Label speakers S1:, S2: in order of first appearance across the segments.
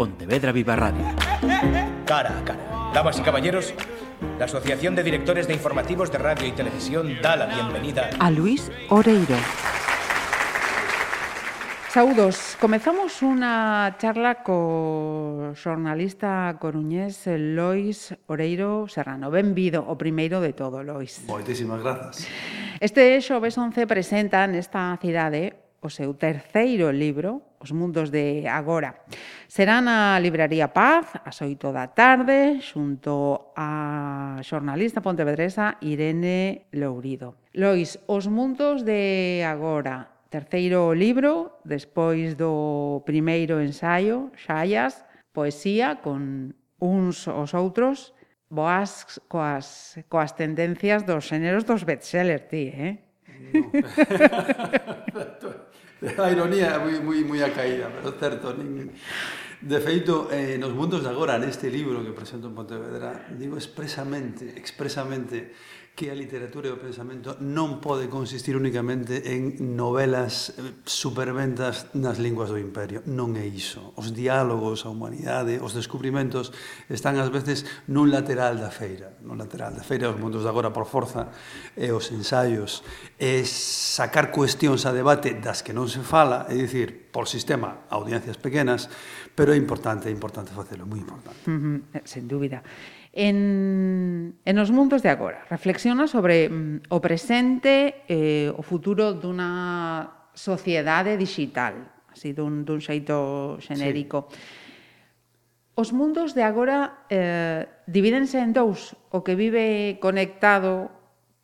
S1: Pontevedra Viva Radio.
S2: Cara a cara. Damas y caballeros, la Asociación de Directores de Informativos de Radio y Televisión da la bienvenida
S3: a Luis Oreiro. Saudos, comezamos unha charla co xornalista coruñés Lois Oreiro Serrano. Benvido, o primeiro de todo, Lois.
S4: Moitísimas grazas.
S3: Este xoves 11 presenta nesta cidade o seu terceiro libro, os mundos de agora. Será na Libraría Paz, ás 8 da tarde, xunto a xornalista pontevedresa Irene Lourido. Lois, os mundos de agora, terceiro libro, despois do primeiro ensaio, Xallas, poesía con uns os outros, boas coas, coas tendencias dos xéneros dos bestsellers, ti, eh?
S4: No. La ironía muy, muy, muy acaída, pero es cierto. De feito, eh, nos mundos de agora, neste libro que presento en Pontevedra, digo expresamente, expresamente, que a literatura e o pensamento non pode consistir únicamente en novelas eh, superventas nas linguas do imperio. Non é iso. Os diálogos, a humanidade, os descubrimentos están ás veces nun lateral da feira. Nun lateral da feira, os mundos de agora por forza, e os ensaios, e sacar cuestións a debate das que non se fala, é dicir, por sistema audiencias pequenas, pero é importante, é importante facelo, moi importante.
S3: Uh eh, -huh, sen dúbida. En, en os mundos de agora, reflexiona sobre mm, o presente e eh, o futuro dunha sociedade digital, así dun, dun xeito xenérico. Sí. Os mundos de agora eh, divídense en dous, o que vive conectado,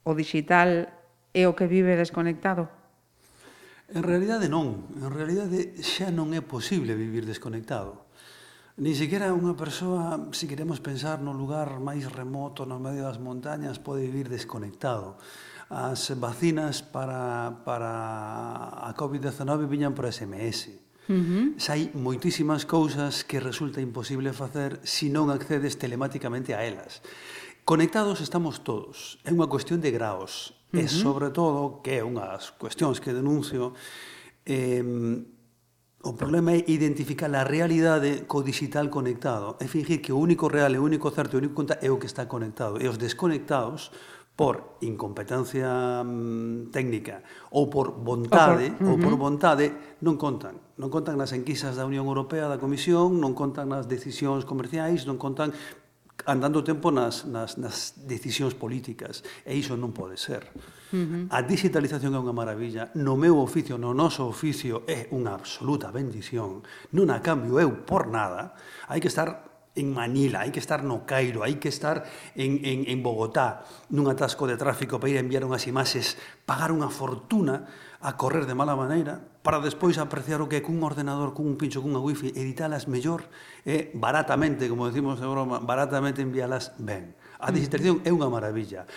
S3: o digital, e o que vive desconectado.
S4: En realidade non, en realidade xa non é posible vivir desconectado. Ni siquiera unha persoa, se queremos pensar no lugar máis remoto, no medio das montañas, pode vivir desconectado. As vacinas para, para a COVID-19 viñan por SMS. Uh -huh. Sai moitísimas cousas que resulta imposible facer se non accedes telemáticamente a elas. Conectados estamos todos. É unha cuestión de graos. Uh -huh. E sobre todo, que é unhas cuestións que denuncio, eh, o problema é identificar a realidade co digital conectado. É fingir que o único real, o único certo, o único conta é o que está conectado. E os desconectados, por incompetencia mm, técnica ou por vontade, okay. ou por vontade, non contan. Non contan nas enquisas da Unión Europea, da Comisión, non contan nas decisións comerciais, non contan andando tempo nas, nas, nas decisións políticas, e iso non pode ser. Uh -huh. A digitalización é unha maravilla, no meu oficio, no noso oficio, é unha absoluta bendición, non a cambio eu por nada, hai que estar en Manila, hai que estar no Cairo, hai que estar en, en, en Bogotá, nun atasco de tráfico para ir a enviar unhas imaxes, pagar unha fortuna a correr de mala maneira, para despois apreciar o que cun ordenador, cun pincho, cunha wifi, editalas mellor, e eh, baratamente, como decimos en broma, baratamente envialas ben. A digitalización é unha maravilla.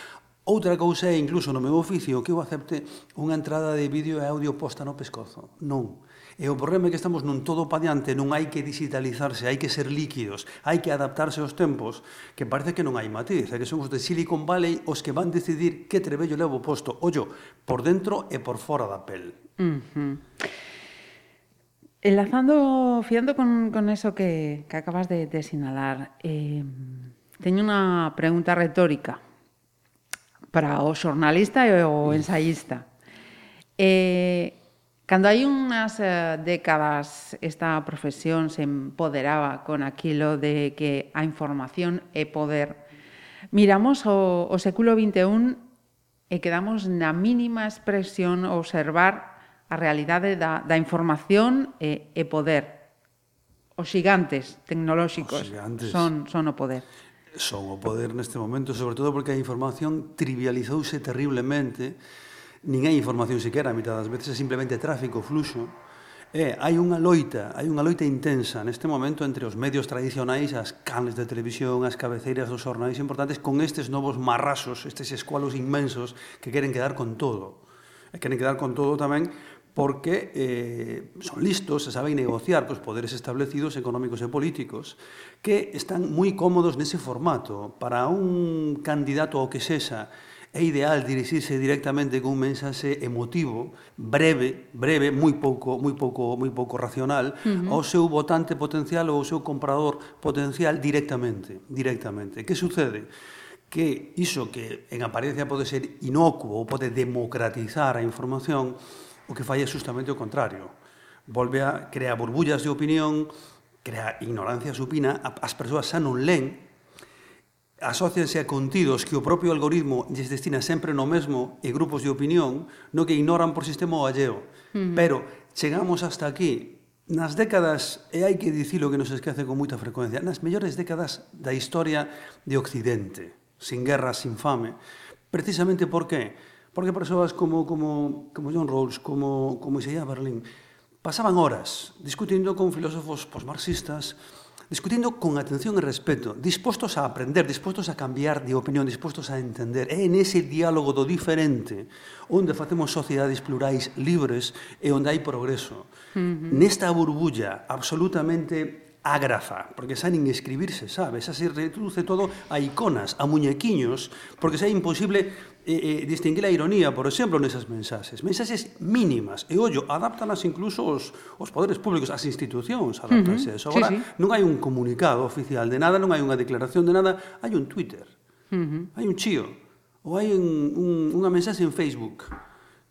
S4: Outra cousa é, incluso no meu oficio, que eu acepte unha entrada de vídeo e audio posta no pescozo. Non E o problema é que estamos nun todo pa diante, non hai que digitalizarse, hai que ser líquidos, hai que adaptarse aos tempos, que parece que non hai matiz, é que son os de Silicon Valley os que van decidir que trebello levo posto, ollo, por dentro e por fora da pel. Uh -huh.
S3: Enlazando, fiando con, con eso que, que acabas de, de sinalar, eh, teño unha pregunta retórica para o xornalista e o ensaísta. Eh, Cando hai unhas eh, décadas esta profesión se empoderaba con aquilo de que a información é poder, miramos o, o século XXI e quedamos na mínima expresión observar a realidade da, da información e, e poder. Os xigantes tecnolóxicos Os gigantes. son, son o poder.
S4: Son o poder neste momento, sobre todo porque a información trivializouse terriblemente nin hai información sequera a mitad das veces, é simplemente tráfico, fluxo. É, hai unha loita, hai unha loita intensa neste momento entre os medios tradicionais, as canles de televisión, as cabeceiras dos xornais importantes, con estes novos marrasos, estes escualos inmensos que queren quedar con todo. E queren quedar con todo tamén porque eh, son listos e saben negociar cos poderes establecidos económicos e políticos que están moi cómodos nese formato para un candidato ao que sexa é ideal dirixirse directamente con un mensaxe emotivo, breve, breve, moi pouco, moi pouco, moi pouco racional, uh -huh. ao seu votante potencial ou ao seu comprador potencial directamente, directamente. Que sucede? Que iso que en apariencia pode ser inocuo ou pode democratizar a información, o que fai é justamente o contrario. Volve a crear burbullas de opinión, crea ignorancia supina, as persoas xa non len asocianse a contidos que o propio algoritmo lles destina sempre no mesmo e grupos de opinión no que ignoran por sistema o alleo. Uh -huh. Pero chegamos hasta aquí nas décadas, e hai que dicilo que nos esquece con moita frecuencia, nas mellores décadas da historia de Occidente, sin guerra, sin fame. Precisamente por qué? Porque persoas como, como, como John Rawls, como, como Isaiah Berlin, pasaban horas discutindo con filósofos posmarxistas, discutindo con atención e respeto, dispostos a aprender, dispostos a cambiar de opinión, dispostos a entender. É en ese diálogo do diferente onde facemos sociedades plurais libres e onde hai progreso. Uh -huh. Nesta burbulla absolutamente ágrafa, porque xa nin escribirse, sabe? Xa se reduce todo a iconas, a muñequiños, porque xa é imposible Eh, eh, distinguir a ironía, por exemplo, nesas mensaxes. Mensaxes mínimas. E ollo, adaptanas incluso os, os poderes públicos, as institucións adaptanse uh -huh. a eso. Agora, sí, sí. non hai un comunicado oficial de nada, non hai unha declaración de nada, hai un Twitter, uh -huh. hai un chío, ou hai un, un, unha mensaxe en Facebook,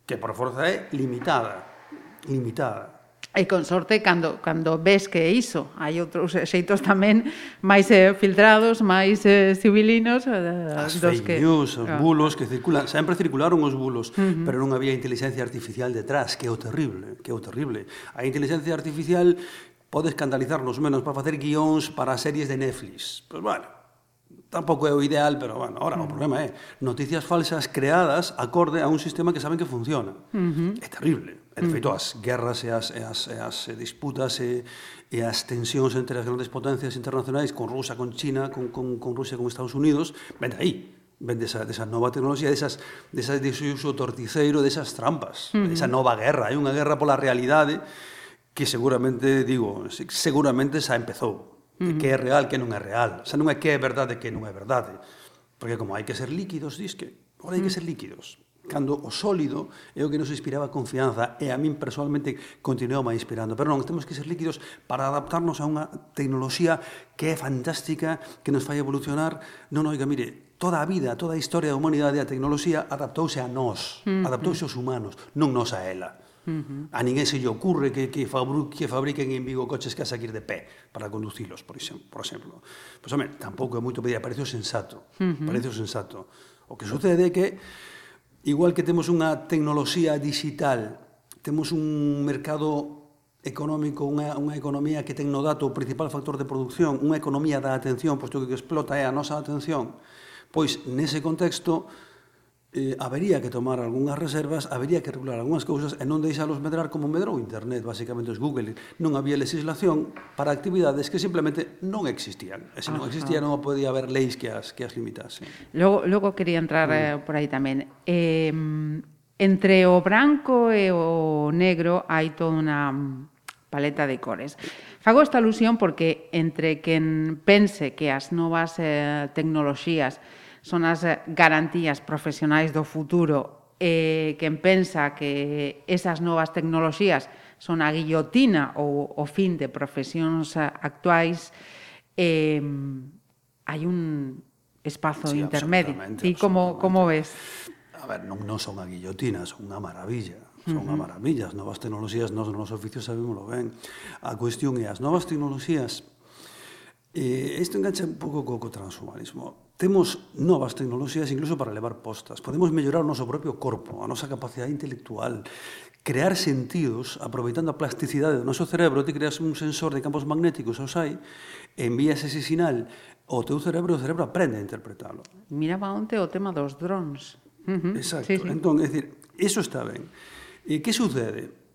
S4: que por forza é limitada, limitada.
S3: E con sorte, cando, cando ves que é iso, hai outros xeitos tamén máis eh, filtrados, máis eh, civilinos.
S4: Eh, As dos fake que... news, os ah. bulos que circulan. Sempre circularon os bulos, uh -huh. pero non había inteligencia artificial detrás, que é o terrible, que é o terrible. A inteligencia artificial pode escandalizarnos menos para facer guións para series de Netflix. Pois pues, bueno, tampouco é o ideal, pero bueno, ahora mm. o problema é noticias falsas creadas acorde a un sistema que saben que funciona. Uh -huh. É terrible. E, de feito, mm. as guerras e as, e as, e as disputas e, e as tensións entre as grandes potencias internacionais con Rusia, con China, con, con, con Rusia, con Estados Unidos, ven de aí ven desa, desa nova tecnoloxía, desas, desas, dese uso torticeiro, desas trampas, uh -huh. desa nova guerra. Hai unha guerra pola realidade que seguramente, digo, seguramente xa empezou. Uh -huh. Que é real, que non é real. Xa non é que é verdade, que non é verdade. Porque como hai que ser líquidos, dis que... Ora hai que mm. ser líquidos cando o sólido é o que nos inspiraba confianza e a min personalmente continuou máis inspirando. Pero non, temos que ser líquidos para adaptarnos a unha tecnoloxía que é fantástica, que nos fai evolucionar. Non, oiga, mire, toda a vida, toda a historia da humanidade a tecnoloxía adaptouse a nós, mm -hmm. adaptouse aos humanos, non nos a ela. Uh -huh. A ninguén se lle ocurre que, que, fabru, que fabriquen en Vigo coches que a saquir de pé para conducilos, por exemplo. Por exemplo. Pois, pues, home, tampouco é moito pois, pedir, parece o sensato. Uh -huh. Parece o sensato. O que sucede é que Igual que temos unha tecnoloxía digital, temos un mercado económico, unha, unha economía que ten no dato o principal factor de producción, unha economía da atención, posto que o que explota é a nosa atención, pois nese contexto eh, habería que tomar algunhas reservas, habería que regular algunhas cousas e non deixalos medrar como medrou internet, basicamente os Google. Non había legislación para actividades que simplemente non existían. E se non existían, non podía haber leis que as, que as limitasen.
S3: Logo, logo quería entrar eh, por aí tamén. Eh, entre o branco e o negro hai toda unha paleta de cores. Fago esta alusión porque entre quen pense que as novas eh, tecnoloxías son as garantías profesionais do futuro e quen pensa que esas novas tecnoloxías son a guillotina ou o fin de profesións actuais eh, hai un espazo sí, intermedio. Ti como como ves?
S4: A ver, non, non son a guillotina, son unha maravilla. Son unha uh -huh. maravilla. As novas tecnoloxías, nos nos oficios sabémoslo ben. A cuestión é, as novas tecnoloxías, eh, isto engancha un pouco co, co transhumanismo Temos novas tecnoloxías incluso para levar postas. Podemos mellorar o noso propio corpo, a nosa capacidade intelectual, crear sentidos aproveitando a plasticidade do noso cerebro. Ti creas un sensor de campos magnéticos, os hai, envías ese sinal ao teu cerebro e o cerebro aprende a interpretalo.
S3: Miraba onte o tema dos drones.
S4: Uh -huh. Exacto. Sí, sí. Entón, é dicir, eso está ben. E que sucede?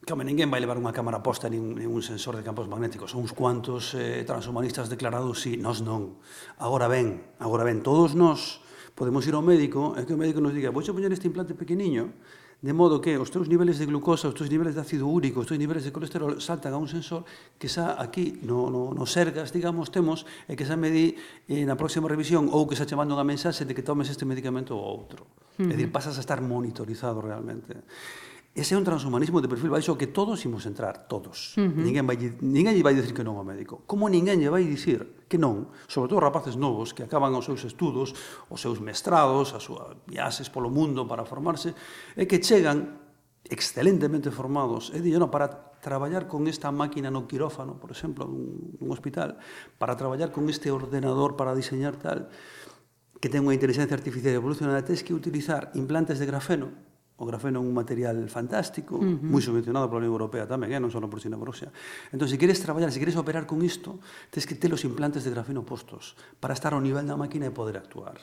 S4: Calma, ninguén vai levar unha cámara posta nin, nin un sensor de campos magnéticos. Son uns cuantos eh, transhumanistas declarados, sí, nós non. Agora ben, agora ben, todos nós podemos ir ao médico e que o médico nos diga vou poñer este implante pequeniño de modo que os teus niveles de glucosa, os teus niveles de ácido úrico, os teus niveles de colesterol saltan a un sensor que xa aquí no, no, no sergas, digamos, temos e que xa medí eh, na próxima revisión ou que xa che unha mensaxe de que tomes este medicamento ou outro. Uh -huh. É dicir, pasas a estar monitorizado realmente. Ese é un transhumanismo de perfil baixo que todos imos entrar, todos. Uh -huh. Ninguén vai ninguén lle vai dicir que non ao médico. Como ninguén lle vai dicir que non, sobre todo rapaces novos que acaban os seus estudos, os seus mestrados, as súas viaxes polo mundo para formarse, e que chegan excelentemente formados, e dillo, no, para traballar con esta máquina no quirófano, por exemplo, nun, nun hospital, para traballar con este ordenador para diseñar tal, que ten unha inteligencia artificial evolucionada, tens que utilizar implantes de grafeno, O grafeno é un material fantástico, uh -huh. moi subvencionado pola Unión Europea tamén, eh? non só por China por Rusia. Entón, se queres traballar, se queres operar con isto, tens que ter os implantes de grafeno postos para estar ao nivel da máquina e poder actuar.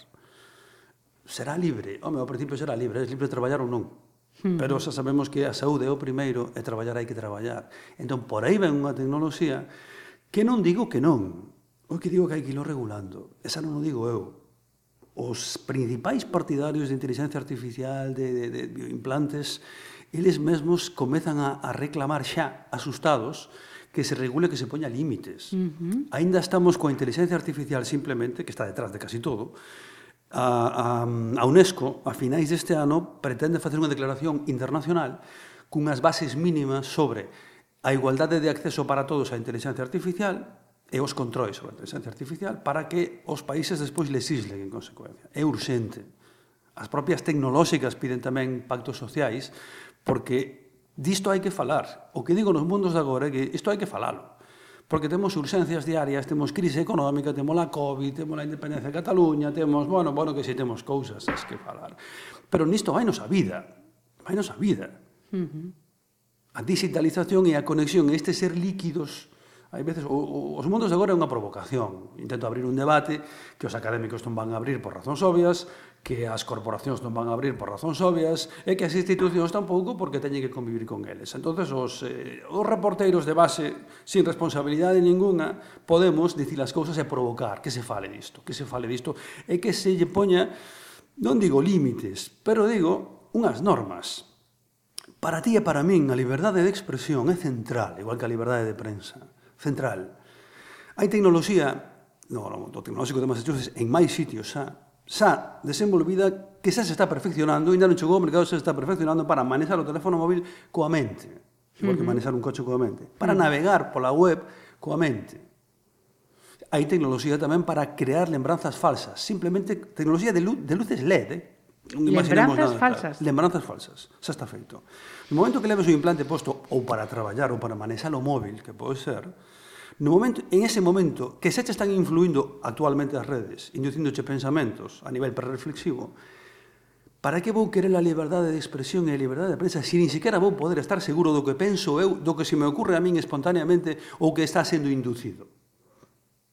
S4: Será libre, home, ao principio será libre, é libre traballar ou non. Uh -huh. Pero xa sabemos que a saúde é o primeiro e traballar hai que traballar. Entón, por aí ven unha tecnoloxía que non digo que non, o que digo que hai que irlo regulando. Esa non o digo eu, os principais partidarios de inteligencia artificial, de, de, de bioimplantes, eles mesmos comezan a, a reclamar xa, asustados, que se regule que se poña límites. Uh -huh. Ainda estamos coa inteligencia artificial simplemente, que está detrás de casi todo, a, a, a UNESCO, a finais deste ano, pretende facer unha declaración internacional cunhas bases mínimas sobre a igualdade de acceso para todos á inteligencia artificial, e os controis sobre a inteligencia artificial para que os países despois lesislen en consecuencia. É urxente. As propias tecnolóxicas piden tamén pactos sociais porque disto hai que falar. O que digo nos mundos de agora é que isto hai que falalo. Porque temos urxencias diarias, temos crise económica, temos a COVID, temos a independencia de Cataluña, temos, bueno, bueno, que si temos cousas es que falar. Pero nisto vai nos a vida. Vai nos a vida. Uh -huh. A digitalización e a conexión, este ser líquidos, Hai veces, o, o, os mundos de agora é unha provocación. Intento abrir un debate que os académicos non van a abrir por razóns obvias, que as corporacións non van a abrir por razóns obvias, e que as institucións tampouco porque teñen que convivir con eles. Entonces os, eh, os reporteiros de base, sin responsabilidade ninguna, podemos dicir as cousas e provocar que se fale disto, que se fale disto, e que se lle poña, non digo límites, pero digo unhas normas. Para ti e para min, a liberdade de expresión é central, igual que a liberdade de prensa central. Hai tecnoloxía, no, no, do tecnolóxico de Massachusetts, en máis sitios xa, xa desenvolvida que xa se está perfeccionando, ainda non chegou ao mercado, xa se está perfeccionando para manejar o teléfono móvil coa mente, igual uh -huh. que manejar un coche coa mente, para uh -huh. navegar pola web coa mente. Hai tecnoloxía tamén para crear lembranzas falsas, simplemente tecnoloxía de, lu de luces LED, eh?
S3: Non lembranzas nada, falsas.
S4: Lembranzas falsas, xa está feito. No momento que leves o implante posto ou para traballar ou para manexar o móvil, que pode ser, no momento, en ese momento que xa te están influindo actualmente as redes, inducíndoche pensamentos a nivel prereflexivo, para que vou querer a liberdade de expresión e a liberdade de prensa se si siquiera vou poder estar seguro do que penso eu, do que se me ocurre a min espontaneamente ou que está sendo inducido?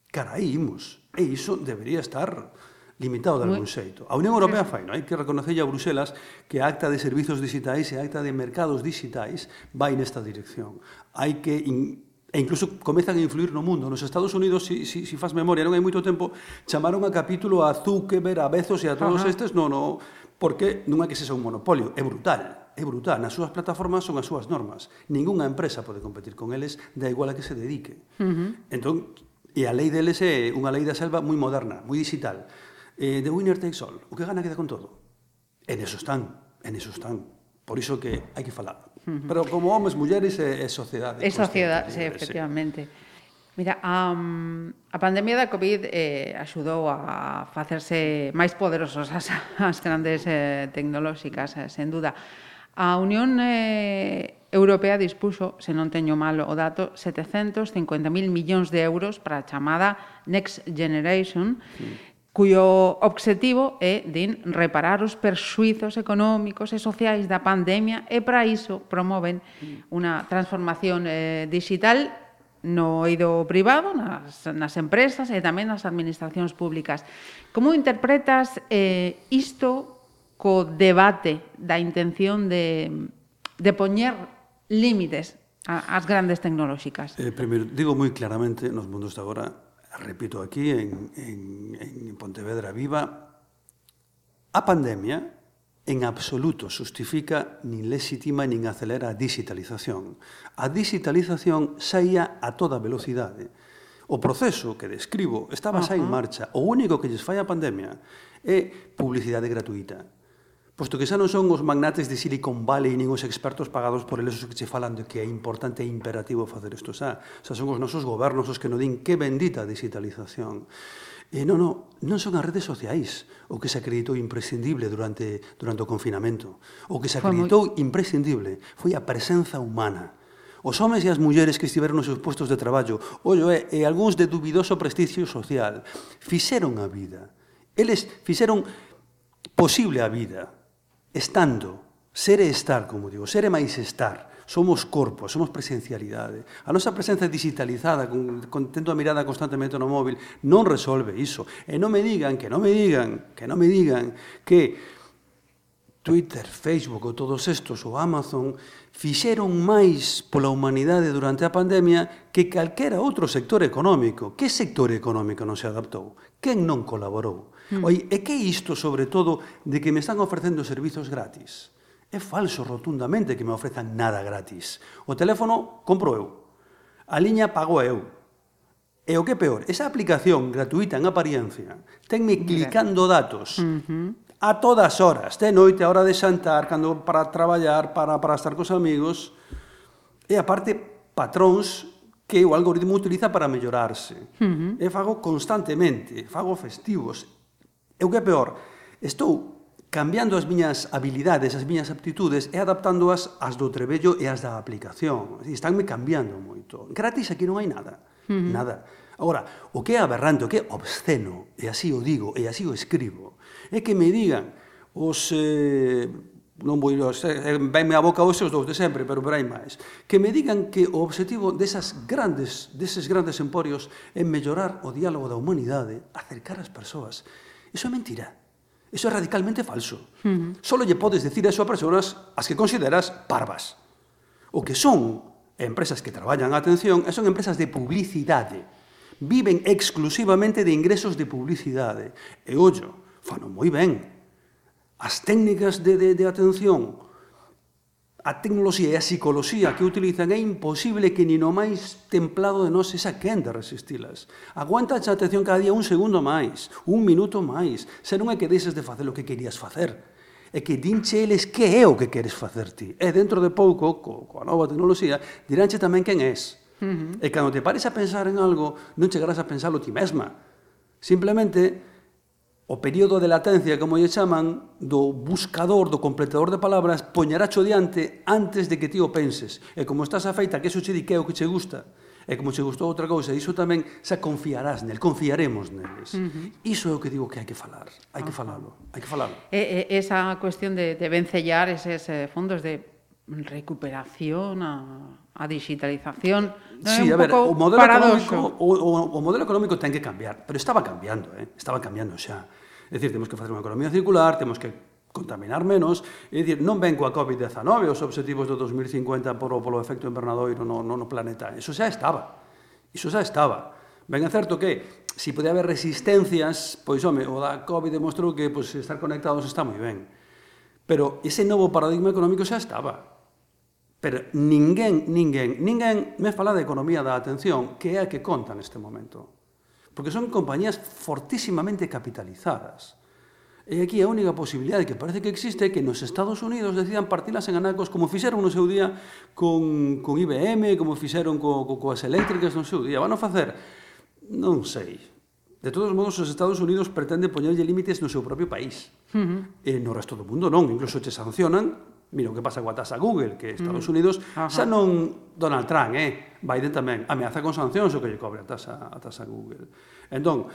S4: Cara, aí imos. E iso debería estar limitado de algún xeito. A Unión Europea fai, non? Hai que reconocer a Bruselas que a Acta de Servizos Digitais e a Acta de Mercados Digitais vai nesta dirección. Hai que in, e incluso comezan a influir no mundo. Nos Estados Unidos, si, si, si faz memoria, non hai moito tempo, chamaron a capítulo a Zuckerberg, a Bezos e a todos Ajá. estes, non, non, porque non é que sexa un monopolio, é brutal, é brutal. Nas súas plataformas son as súas normas. Ningunha empresa pode competir con eles, da igual a que se dedique. Uh -huh. Entón, e a lei deles é unha lei da selva moi moderna, moi digital eh, The Winner Takes All, o que gana queda con todo. En eso están, en eso están. Por iso que hai que falar. Uh -huh. Pero como homens, mulleres e, e sociedade.
S3: É sociedade, eh, sí, efectivamente. Sí. Mira, a, a pandemia da Covid eh, axudou a facerse máis poderosas as, as grandes eh, tecnolóxicas, eh, sen duda. A Unión eh, Europea dispuso, se non teño mal o dato, 750.000 millóns de euros para a chamada Next Generation, sí cuyo obxectivo é, din, reparar os perxuizos económicos e sociais da pandemia e para iso promoven unha transformación eh, digital no eido privado, nas, nas empresas e tamén nas administracións públicas. Como interpretas eh, isto co debate da intención de, de poñer límites ás grandes tecnolóxicas?
S4: Eh, primeiro, digo moi claramente, nos mundos de agora, repito aquí, en, en, en Pontevedra Viva, a pandemia en absoluto justifica nin legitima nin acelera a digitalización. A digitalización saía a toda velocidade. O proceso que describo estaba xa en marcha. O único que lles fai a pandemia é publicidade gratuita posto que xa non son os magnates de Silicon Valley nin os expertos pagados por eles os que che falan de que é importante e imperativo facer isto xa. Xa son os nosos gobernos os que non din que bendita digitalización. E non, non, non son as redes sociais o que se acreditou imprescindible durante, durante o confinamento. O que se acreditou imprescindible foi a presenza humana. Os homes e as mulleres que estiveron nos seus postos de traballo, ollo, é, e algúns de dubidoso prestigio social, fixeron a vida. Eles fixeron posible a vida estando, ser e estar, como digo, ser e máis estar, somos corpo, somos presencialidade. A nosa presenza digitalizada, con, con tendo a mirada constantemente no móvil, non resolve iso. E non me digan, que non me digan, que non me digan que Twitter, Facebook ou todos estos ou Amazon fixeron máis pola humanidade durante a pandemia que calquera outro sector económico. Que sector económico non se adaptou? Quen non colaborou? Mm. Oi, e que isto, sobre todo, de que me están ofrecendo servizos gratis? É falso rotundamente que me ofrezan nada gratis. O teléfono compro eu. A liña pago eu. E o que peor, esa aplicación gratuita en apariencia tenme clicando datos uh -huh a todas horas, de noite, a hora de xantar, cando para traballar, para, para estar cos amigos, e aparte patróns que o algoritmo utiliza para mellorarse. Uh -huh. E fago constantemente, fago festivos. E o que é peor, estou cambiando as miñas habilidades, as miñas aptitudes e adaptándoas ás do trebello e ás da aplicación. Estánme cambiando moito. Gratis aquí non hai nada. Uh -huh. Nada. Agora, o que é aberrante, o que é obsceno, e así o digo, e así o escribo, é que me digan os... Eh, non vou eh, eh, venme a boca os os dous de sempre, pero por aí máis, que me digan que o obxectivo desas grandes, deses grandes emporios é mellorar o diálogo da humanidade, acercar as persoas. Iso é mentira. Iso é radicalmente falso. Uh -huh. Solo lle podes decir eso a persoas as que consideras parvas. O que son empresas que traballan a atención e son empresas de publicidade. Viven exclusivamente de ingresos de publicidade. E ollo, Fano moi ben. As técnicas de, de, de atención, a tecnoloxía e a psicoloxía que utilizan é imposible que ni no máis templado de nós esa quen de resistilas. Aguanta a atención cada día un segundo máis, un minuto máis. Se non é que deixes de facer o que querías facer, é que dinche eles que é o que queres facer ti. E dentro de pouco, co, coa nova tecnoloxía, diránche tamén quen és. Uh -huh. E cando te pares a pensar en algo, non chegarás a pensarlo ti mesma. Simplemente o período de latencia, como lle chaman, do buscador, do completador de palabras, poñaracho diante antes de que ti o penses. E como estás afeita que eso che di que é o que che gusta, e como che gustou outra cousa, iso tamén xa confiarás nel, confiaremos neles. Uh -huh. Iso é o que digo que hai que falar, hai que ah. falalo, hai que falalo.
S3: E, e, esa cuestión de, de vencellar eses eh, fondos de recuperación, a, a digitalización.
S4: ¿No sí, a ver, o modelo, paradoxo? económico, o, o, o, modelo económico ten que cambiar, pero estaba cambiando, eh? estaba cambiando, xa. é dicir, temos que facer unha economía circular, temos que contaminar menos, é dicir, non ven coa COVID-19 os objetivos do 2050 por, polo efecto invernadoiro no, no, no planeta, eso xa estaba, iso xa estaba. Ben é certo que, se si pode haber resistencias, pois, home, o da COVID demostrou que pois, estar conectados está moi ben. Pero ese novo paradigma económico xa estaba. Pero ninguén, ninguén, ninguén me fala de economía da atención, que é a que conta neste momento. Porque son compañías fortísimamente capitalizadas. E aquí a única posibilidade que parece que existe é que nos Estados Unidos decidan partilas en anacos como fixeron no seu día con, con IBM, como fixeron co, co, coas eléctricas no seu día. Van a facer, non sei. De todos modos, os Estados Unidos pretenden poñerlle límites no seu propio país. Uh -huh. E no resto do mundo non. Incluso te sancionan Mira o que pasa coa taxa Google, que Estados mm. Unidos Ajá. xa non Donald Trump, eh, Biden tamén ameaza con sancións o que lle cobre a taxa a taxa Google. Entón,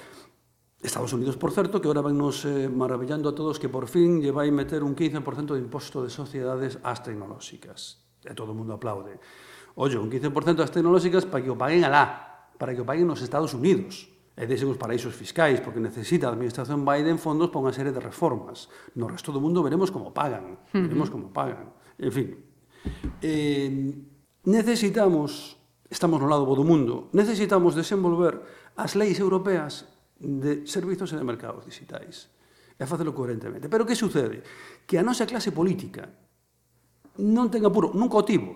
S4: Estados Unidos, por certo, que ahora vannos eh, maravillando a todos que por fin lle vai meter un 15% de imposto de sociedades ás tecnolóxicas. E todo o mundo aplaude. Oye, un 15% das tecnolóxicas para que o paguen alá, para que o paguen nos Estados Unidos e desen os paraísos fiscais, porque necesita a administración Biden fondos para unha serie de reformas. No resto do mundo veremos como pagan, veremos como pagan. En fin, eh, necesitamos, estamos no lado bo do mundo, necesitamos desenvolver as leis europeas de servizos e de mercados digitais e facelo coherentemente. Pero que sucede? Que a nosa clase política non ten apuro, nunca o tivo,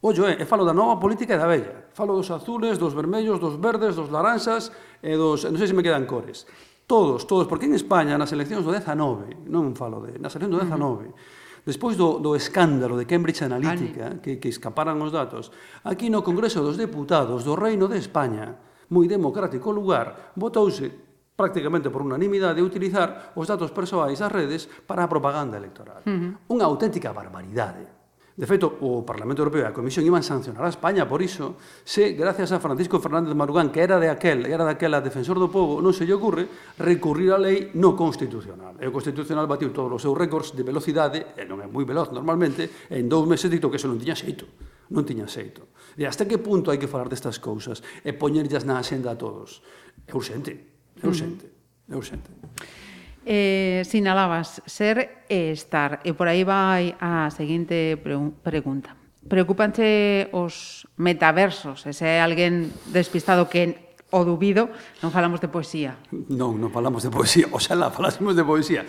S4: Ollo, eh, e falo da nova política da vella. Falo dos azules, dos vermellos, dos verdes, dos laranxas e dos... non sei se me quedan cores. Todos, todos, porque en España nas eleccións do 19, non falo de... nas eleccións do 19, uh -huh despois do, do escándalo de Cambridge Analytica, que, que escaparan os datos, aquí no Congreso dos Deputados do Reino de España, moi democrático lugar, votouse prácticamente por unanimidade utilizar os datos persoais das redes para a propaganda electoral. Uh -huh. Unha auténtica barbaridade De feito, o Parlamento Europeo e a Comisión iban sancionar a España por iso, se, gracias a Francisco Fernández Marugán, que era de aquel, era daquela defensor do povo, non se lle ocurre recurrir á lei no constitucional. E o constitucional batiu todos os seus récords de velocidade, e non é moi veloz normalmente, e en dous meses dito que eso non tiña xeito. Non tiña xeito. E hasta que punto hai que falar destas cousas e poñerllas na axenda a todos? É urxente, é urxente, é urxente. Mm.
S3: É urxente eh, sinalabas ser e estar. E por aí vai a seguinte pre pregunta. Preocúpanche os metaversos, e se é alguén despistado que o dubido, non falamos de poesía.
S4: Non, non falamos de poesía, oxalá falásemos de poesía.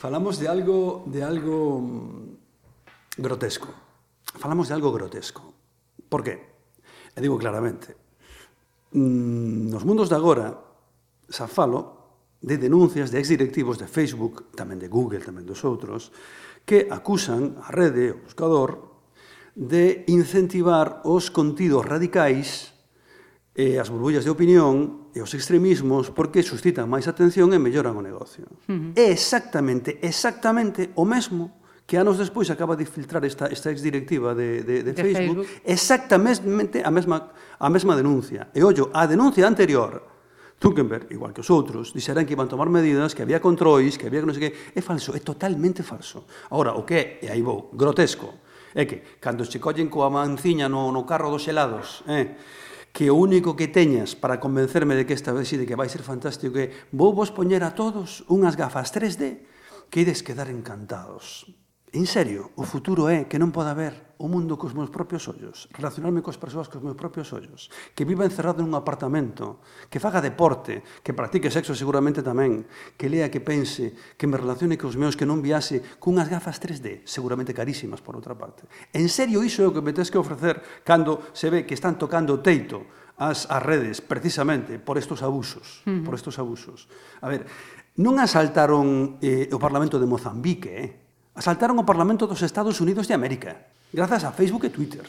S4: Falamos de algo de algo mm, grotesco. Falamos de algo grotesco. Por qué? E digo claramente, mm, nos mundos de agora, xa falo, de denuncias de exdirectivos de Facebook, tamén de Google, tamén dos outros, que acusan a rede, o buscador, de incentivar os contidos radicais e as burbullas de opinión e os extremismos porque suscitan máis atención e melloran o negocio. Uh -huh. É exactamente, exactamente o mesmo que anos despois acaba de filtrar esta, esta exdirectiva de, de, de, de Facebook, Facebook, exactamente a mesma, a mesma denuncia. E ollo, a denuncia anterior Zuckerberg, igual que os outros, dixeran que iban tomar medidas, que había controis, que había que non sei que... É falso, é totalmente falso. Agora, o que é, e aí vou, grotesco, é que cando se collen coa manciña no, no carro dos helados, eh, que o único que teñas para convencerme de que esta vez de que vai ser fantástico é vou vos poñer a todos unhas gafas 3D que ides quedar encantados. En serio, o futuro é que non poda ver o mundo cos meus propios ollos, relacionarme cos persoas cos meus propios ollos, que viva encerrado nun apartamento, que faga deporte, que practique sexo seguramente tamén, que lea, que pense, que me relacione cos meus, que non viase cunhas gafas 3D, seguramente carísimas por outra parte. En serio, iso é o que me tens que ofrecer cando se ve que están tocando o teito as, as redes precisamente por estos abusos, uh -huh. por estos abusos. A ver, non asaltaron eh, o Parlamento de Mozambique, eh? asaltaron o Parlamento dos Estados Unidos de América, grazas a Facebook e Twitter.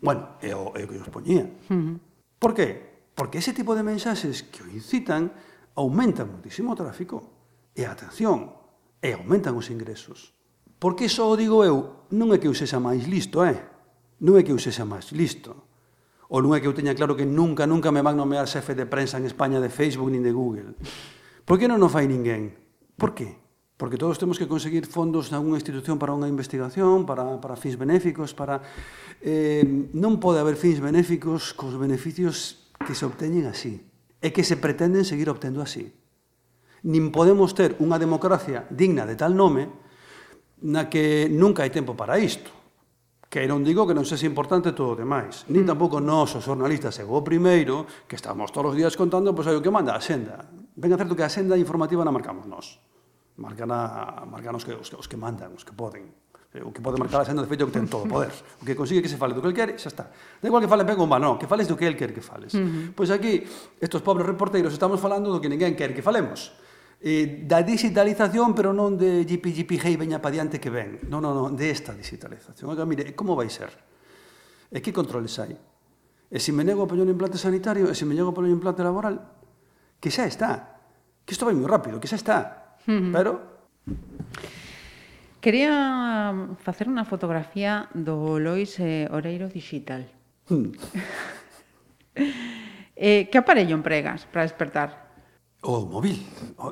S4: Bueno, é o, é o que os poñía. Uh -huh. Por qué? Porque ese tipo de mensaxes que o incitan aumentan muitísimo o tráfico e a atención e aumentan os ingresos. Por que só o digo eu? Non é que eu sexa máis listo, eh? Non é que eu sexa máis listo. Ou non é que eu teña claro que nunca, nunca me van nomear xefe de prensa en España de Facebook nin de Google. Por que non o fai ninguén? Por que? porque todos temos que conseguir fondos nalgúna institución para unha investigación, para, para fins benéficos, para... Eh, non pode haber fins benéficos cos beneficios que se obteñen así e que se pretenden seguir obtendo así. Nin podemos ter unha democracia digna de tal nome na que nunca hai tempo para isto. Que non digo que non sexa importante todo o demais. Nin mm. tampouco nós, os xornalistas, e o primeiro, que estamos todos os días contando, pois hai o que manda a senda. Ben a certo que a senda informativa na marcamos nós. Marcana, marcan os que, os, que, os que mandan, os que poden. Eh, o que pode marcar a senda de feito que ten todo o poder. O que consigue que se fale do que el quere, xa está. Da igual que falen ben ou mal, non, que fales do que el quer que fales. Uh -huh. Pois aquí, estos pobres reporteiros estamos falando do que ninguén quer que falemos eh, da digitalización, pero non de GP, hey, veña pa diante que ven. Non, non, non, de esta digitalización. Oiga, mire, como vai ser? E que controles hai? E se me nego a poñer un implante sanitario, e se me nego a poñer un implante laboral, que xa está. Que isto vai moi rápido, que xa está. -hmm. Pero...
S3: Quería facer unha fotografía do Lois eh, Oreiro Digital. Mm. eh, que aparello empregas para despertar?
S4: O móvil.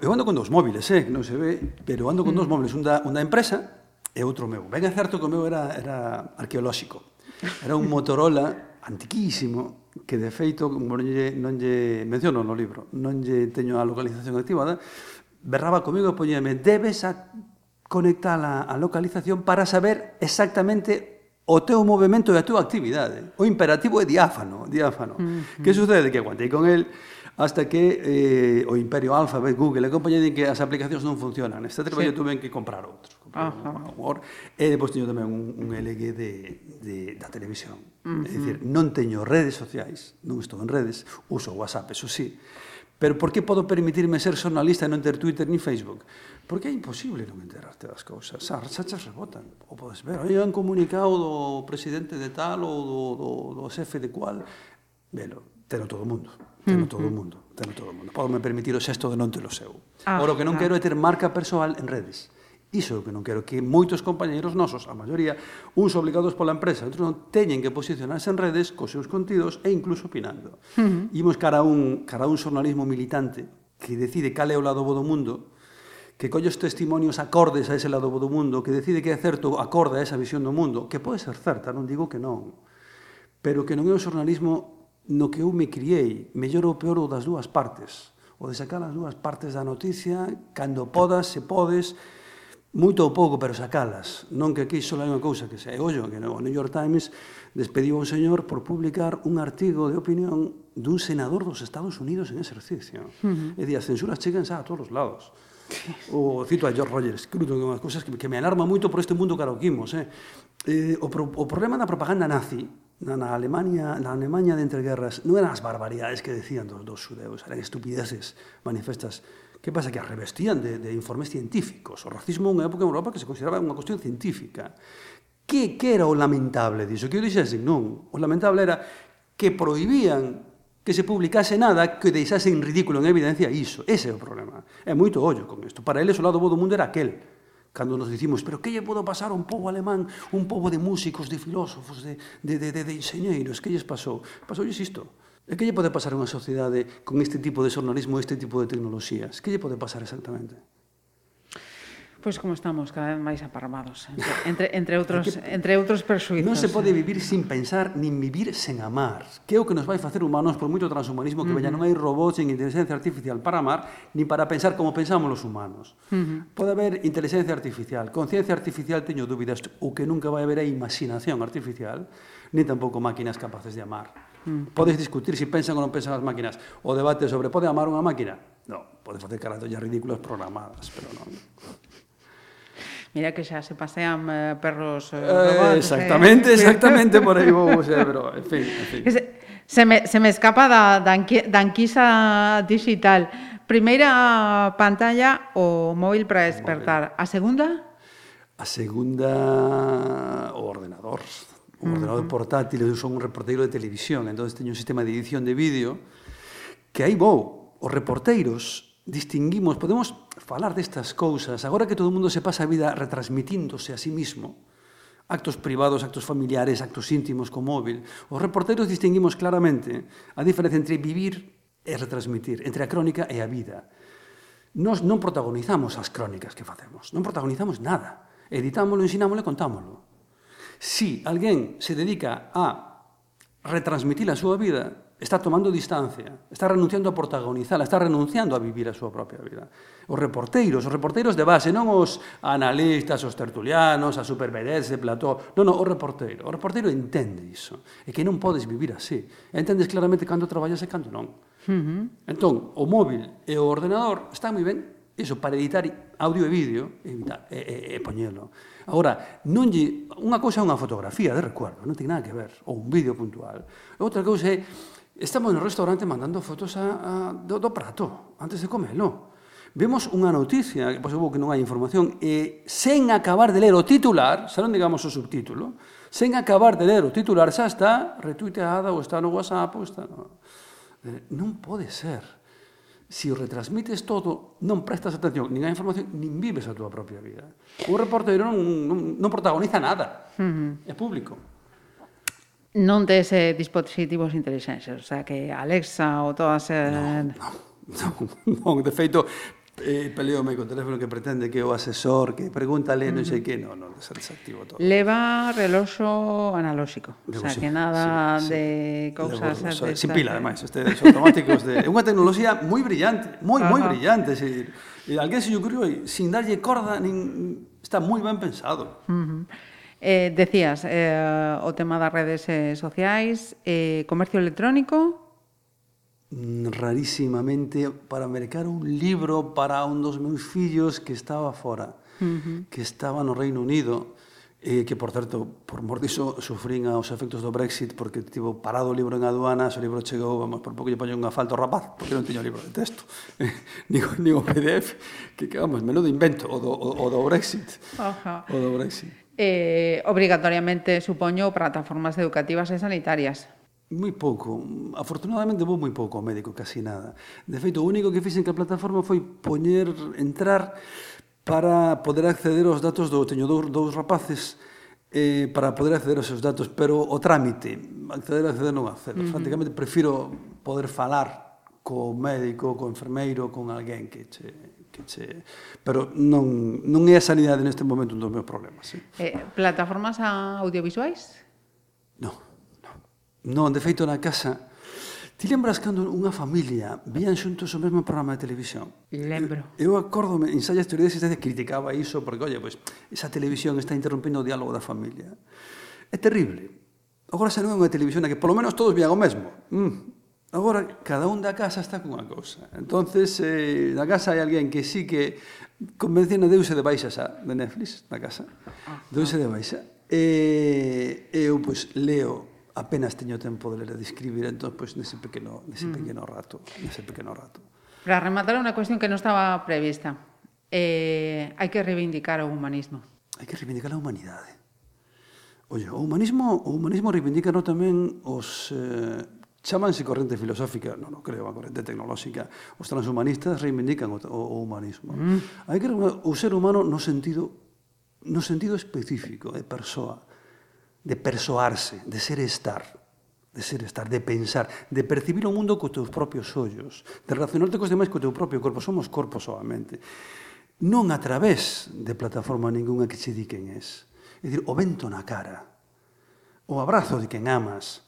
S4: Eu ando con dous móviles, eh, que non se ve, pero ando con mm. dous móviles, un da, un da empresa e outro meu. Ben é certo que o meu era, era arqueolóxico. Era un Motorola antiquísimo que de feito, como non lle, non lle menciono no libro, non lle teño a localización activada, berraba comigo e poñeme, debes a conectar a, a localización para saber exactamente o teu movimento e a túa actividade. O imperativo é diáfano, diáfano. Mm -hmm. Que sucede? Que aguantei con el hasta que eh, o Imperio Alphabet, Google e compañía din que as aplicacións non funcionan. Este traballo sí. tuve que comprar outros. Comprar un, un, e depois teño tamén un, un LG de, de, da televisión. Uh -huh. É dicir, non teño redes sociais, non estou en redes, uso WhatsApp, eso sí. Pero por que podo permitirme ser xornalista e non ter Twitter ni Facebook? Porque é imposible non enterarte das cousas. As rachas rebotan. O podes ver, Aí han comunicado do presidente de tal ou do, do, do xefe de cual. Velo, teno todo o mundo. Teno todo o mundo. Teno todo o mundo. Podo me permitir o sexto de non telo seu. Ah, Ora, o que non claro. quero é ter marca persoal en redes. Iso é o que non quero, que moitos compañeiros nosos, a maioría, uns obligados pola empresa, outros non, teñen que posicionarse en redes cos seus contidos e incluso opinando. Uh -huh. Imos cara a un, cara a un xornalismo militante que decide cal é o lado bo do mundo, que colle os testimonios acordes a ese lado do mundo, que decide que é certo acorde a esa visión do mundo, que pode ser certa, non digo que non, pero que non é un xornalismo no que eu me criei, mellor ou peor ou das dúas partes, o de sacar as dúas partes da noticia, cando podas, se podes, moito ou pouco, pero sacalas. Non que aquí só hai unha cousa que se... Ollo, que no New York Times despediu a un señor por publicar un artigo de opinión dun senador dos Estados Unidos en exercicio. Uh -huh. E di, as censuras chegan xa a todos os lados. O cito a George Rogers, Cruton, que é unha cousas que, que me alarma moito por este mundo cara o quimos. Eh? Eh, o, pro, o problema da propaganda nazi na, na Alemania, na Alemania de entreguerras non eran as barbaridades que decían dos, dos xudeus, eran estupideces manifestas Que pasa? Que as revestían de, de informes científicos. O racismo unha época en Europa que se consideraba unha cuestión científica. Que, que era o lamentable diso? Que eu dixese, non. O lamentable era que prohibían que se publicase nada que deixase en ridículo, en evidencia, iso. Ese é o problema. É moito ollo con isto. Para eles o lado bo do mundo era aquel. Cando nos dicimos, pero que lle podo pasar a un povo alemán, un povo de músicos, de filósofos, de, de, de, de, de enxeñeiros, que lles pasou? Pasou isto. E que lle pode pasar a unha sociedade con este tipo de xornalismo, este tipo de tecnoloxías? Que lle pode pasar exactamente?
S3: Pois como estamos, cada vez máis aparmados, entre, entre, entre outros, entre outros persuizos.
S4: Non se pode vivir sin pensar, nin vivir sen amar. Que é o que nos vai facer humanos, por moito transhumanismo que uh -huh. veña, non hai robots en inteligencia artificial para amar, nin para pensar como pensamos os humanos. Uh -huh. Pode haber inteligencia artificial, conciencia artificial, teño dúbidas, o que nunca vai haber é imaginación artificial, nin tampouco máquinas capaces de amar. Mm. Podes discutir si pensan ou non pensan as máquinas. O debate sobre pode amar unha máquina? Non, pode facer carandollas ridículas programadas, pero non.
S3: Mira que xa se pasean eh, perros eh, eh
S4: robots. Eh, exactamente, eh. exactamente, por aí vou, xa, pero, en fin, en fin.
S3: Se, se, me, se me escapa da, da, da anquisa digital. Primeira pantalla, o móvil para despertar. A segunda?
S4: A segunda, o ordenador un uh -huh. ordenador portátil, eu son un reporteiro de televisión, entonces teño un sistema de edición de vídeo que aí vou, os reporteiros distinguimos, podemos falar destas cousas, agora que todo o mundo se pasa a vida retransmitíndose a sí mismo, actos privados, actos familiares, actos íntimos co móvil. Os reporteros distinguimos claramente a diferencia entre vivir e retransmitir, entre a crónica e a vida. Nos non protagonizamos as crónicas que facemos, non protagonizamos nada. Editámoslo, ensinámoslo e contámoslo. Si alguén se dedica a retransmitir a súa vida, está tomando distancia, está renunciando a protagonizala, está renunciando a vivir a súa propia vida. Os reporteiros, os reporteiros de base, non os analistas, os tertulianos, a supervedés de Plató, non, non, o reporteiro. O reporteiro entende iso, e que non podes vivir así. Entendes claramente cando traballas e cando non. Uh -huh. Entón, o móvil e o ordenador están moi ben Eso, para editar audio e vídeo, evitar, e, e, e poñelo. Agora, non lle, unha cousa é unha fotografía de recuerdo, non ten nada que ver, ou un vídeo puntual. Outra cousa é, estamos no restaurante mandando fotos a, a, do, do prato, antes de comelo. Vemos unha noticia, que pois, que non hai información, e sen acabar de ler o titular, xa non digamos o subtítulo, sen acabar de ler o titular xa está retuiteada ou está no WhatsApp ou está no... Eh, non pode ser si retransmites todo, non prestas atención nin a información, nin vives a túa propia vida. O reportero non, non, non protagoniza nada, uh -huh. é público.
S3: Non tes eh, dispositivos inteligentes, o sea que Alexa ou todas... Eh...
S4: No, non, non, de feito, eh, peleome co teléfono que pretende que o asesor, que pregúntale, non sei que, non, non, desactivo todo.
S3: Leva reloxo analóxico, o sea, sí, que nada sí, de sí. cousas...
S4: de sin pila, ademais, ustedes automáticos de... É unha tecnoloxía moi brillante, moi, moi brillante, é dicir, eh, alguén se lle ocurriu sin darlle corda, nin... está moi ben pensado.
S3: Uh -huh. Eh, decías, eh, o tema das redes eh, sociais, eh, comercio electrónico,
S4: Mm, rarísimamente para mercar un libro para un dos meus fillos que estaba fora, uh -huh. que estaba no Reino Unido, e que, por certo, por mor diso, sufrín aos efectos do Brexit porque tivo parado o libro en aduanas, o libro chegou, vamos, por pouco lle poño unha falta ao rapaz, porque non tiño o libro de texto, eh, ni, ni o PDF, que, que vamos, menudo invento, o do, o, o do Brexit. Ajá. O do Brexit.
S3: Eh, obrigatoriamente, supoño, plataformas educativas e sanitarias.
S4: Moi pouco. Afortunadamente vou moi pouco ao médico, casi nada. De feito, o único que fixen que a plataforma foi poñer, entrar para poder acceder aos datos do... Teño dous, dous rapaces eh, para poder acceder aos seus datos, pero o trámite, acceder, acceder, non acceder. Uh -huh. Prácticamente prefiro poder falar co médico, co enfermeiro, con alguén que che, que che... pero non, non é a sanidade neste momento un dos meus problemas. Eh?
S3: Eh, plataformas audiovisuais?
S4: Non. Non, de feito, na casa Ti lembras cando unha familia vían xuntos o mesmo programa de televisión?
S3: Lembro.
S4: Eu, eu acordome, en Sallas Teoría de Existencia criticaba iso porque, oye, pois, pues, esa televisión está interrompindo o diálogo da familia. É terrible. Agora xa non é unha televisión na que polo menos todos vían o mesmo. Mm. Agora, cada un da casa está cunha cousa. entonces eh, na casa hai alguén que sí que convencen a Deuse de baixa xa, de Netflix, na casa. Deuse de baixa. E eh, eu, pois, pues, leo apenas teño tempo de ler e de escribir, entón, pois, nese pequeno, nese mm. pequeno rato, nese pequeno rato.
S3: Para rematar unha cuestión que non estaba prevista. Eh, hai que reivindicar o humanismo.
S4: Hai que reivindicar a humanidade. Oye, o humanismo, o humanismo reivindica no tamén os eh, chamanse corrente filosófica, non, non creo, a corrente tecnolóxica. Os transhumanistas reivindican o, o, o humanismo. Mm. Hai que o ser humano no sentido no sentido específico de persoa de persoarse, de ser estar, de ser estar, de pensar, de percibir o mundo co teus propios ollos, de relacionarte cos demais co teu propio corpo, somos corpo solamente. Non a través de plataforma ninguna que che di quen és. É dicir, o vento na cara, o abrazo de quen amas,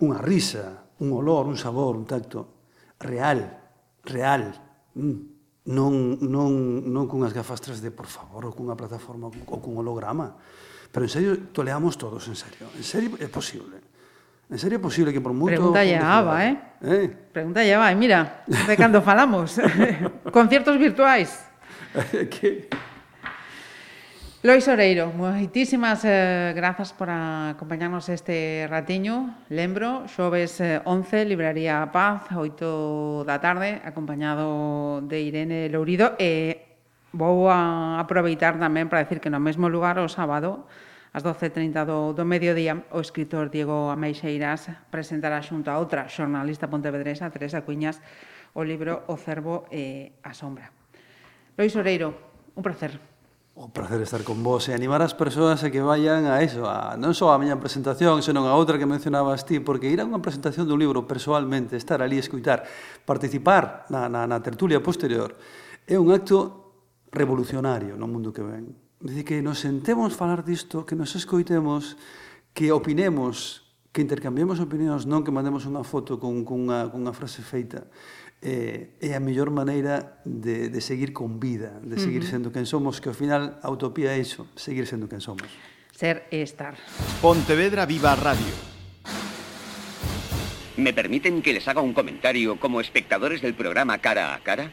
S4: unha risa, un olor, un sabor, un tacto real, real, mm. non, non, non cunhas gafas 3D, por favor, ou cunha plataforma ou cun holograma. Pero en serio, toleamos todos, en serio. En serio é posible. En serio é posible que por moito...
S3: Pregunta llevaba, eh? eh? Pregunta llevaba, mira, de cando falamos. Conciertos virtuais. que... Lois Oreiro, moitísimas eh, grazas por acompañarnos este ratiño. Lembro, xoves eh, 11, Libraría Paz, 8 da tarde, acompañado de Irene Lourido e eh, Vou a aproveitar tamén para decir que no mesmo lugar o sábado ás 12.30 do, do mediodía, o escritor Diego Ameixeiras presentará xunto a outra xornalista pontevedresa, Teresa Cuñas, o libro O Cervo e a Sombra. Lois Oreiro, un placer.
S4: O placer estar con vos e animar as persoas a que vayan a eso, a, non só a miña presentación, senón a outra que mencionabas ti, porque ir a unha presentación dun libro personalmente, estar ali escutar, participar na, na, na tertulia posterior, é un acto revolucionario no mundo que ven. Dice que nos sentemos falar disto, que nos escoitemos, que opinemos, que intercambiemos opinións, non que mandemos unha foto con, con, unha, con unha frase feita. Eh, é a mellor maneira de, de seguir con vida, de seguir sendo quen somos, que ao final a utopía é iso, seguir sendo quen somos.
S3: Ser e estar.
S1: Pontevedra Viva Radio.
S5: ¿Me permiten que les haga un comentario como espectadores del programa Cara a Cara?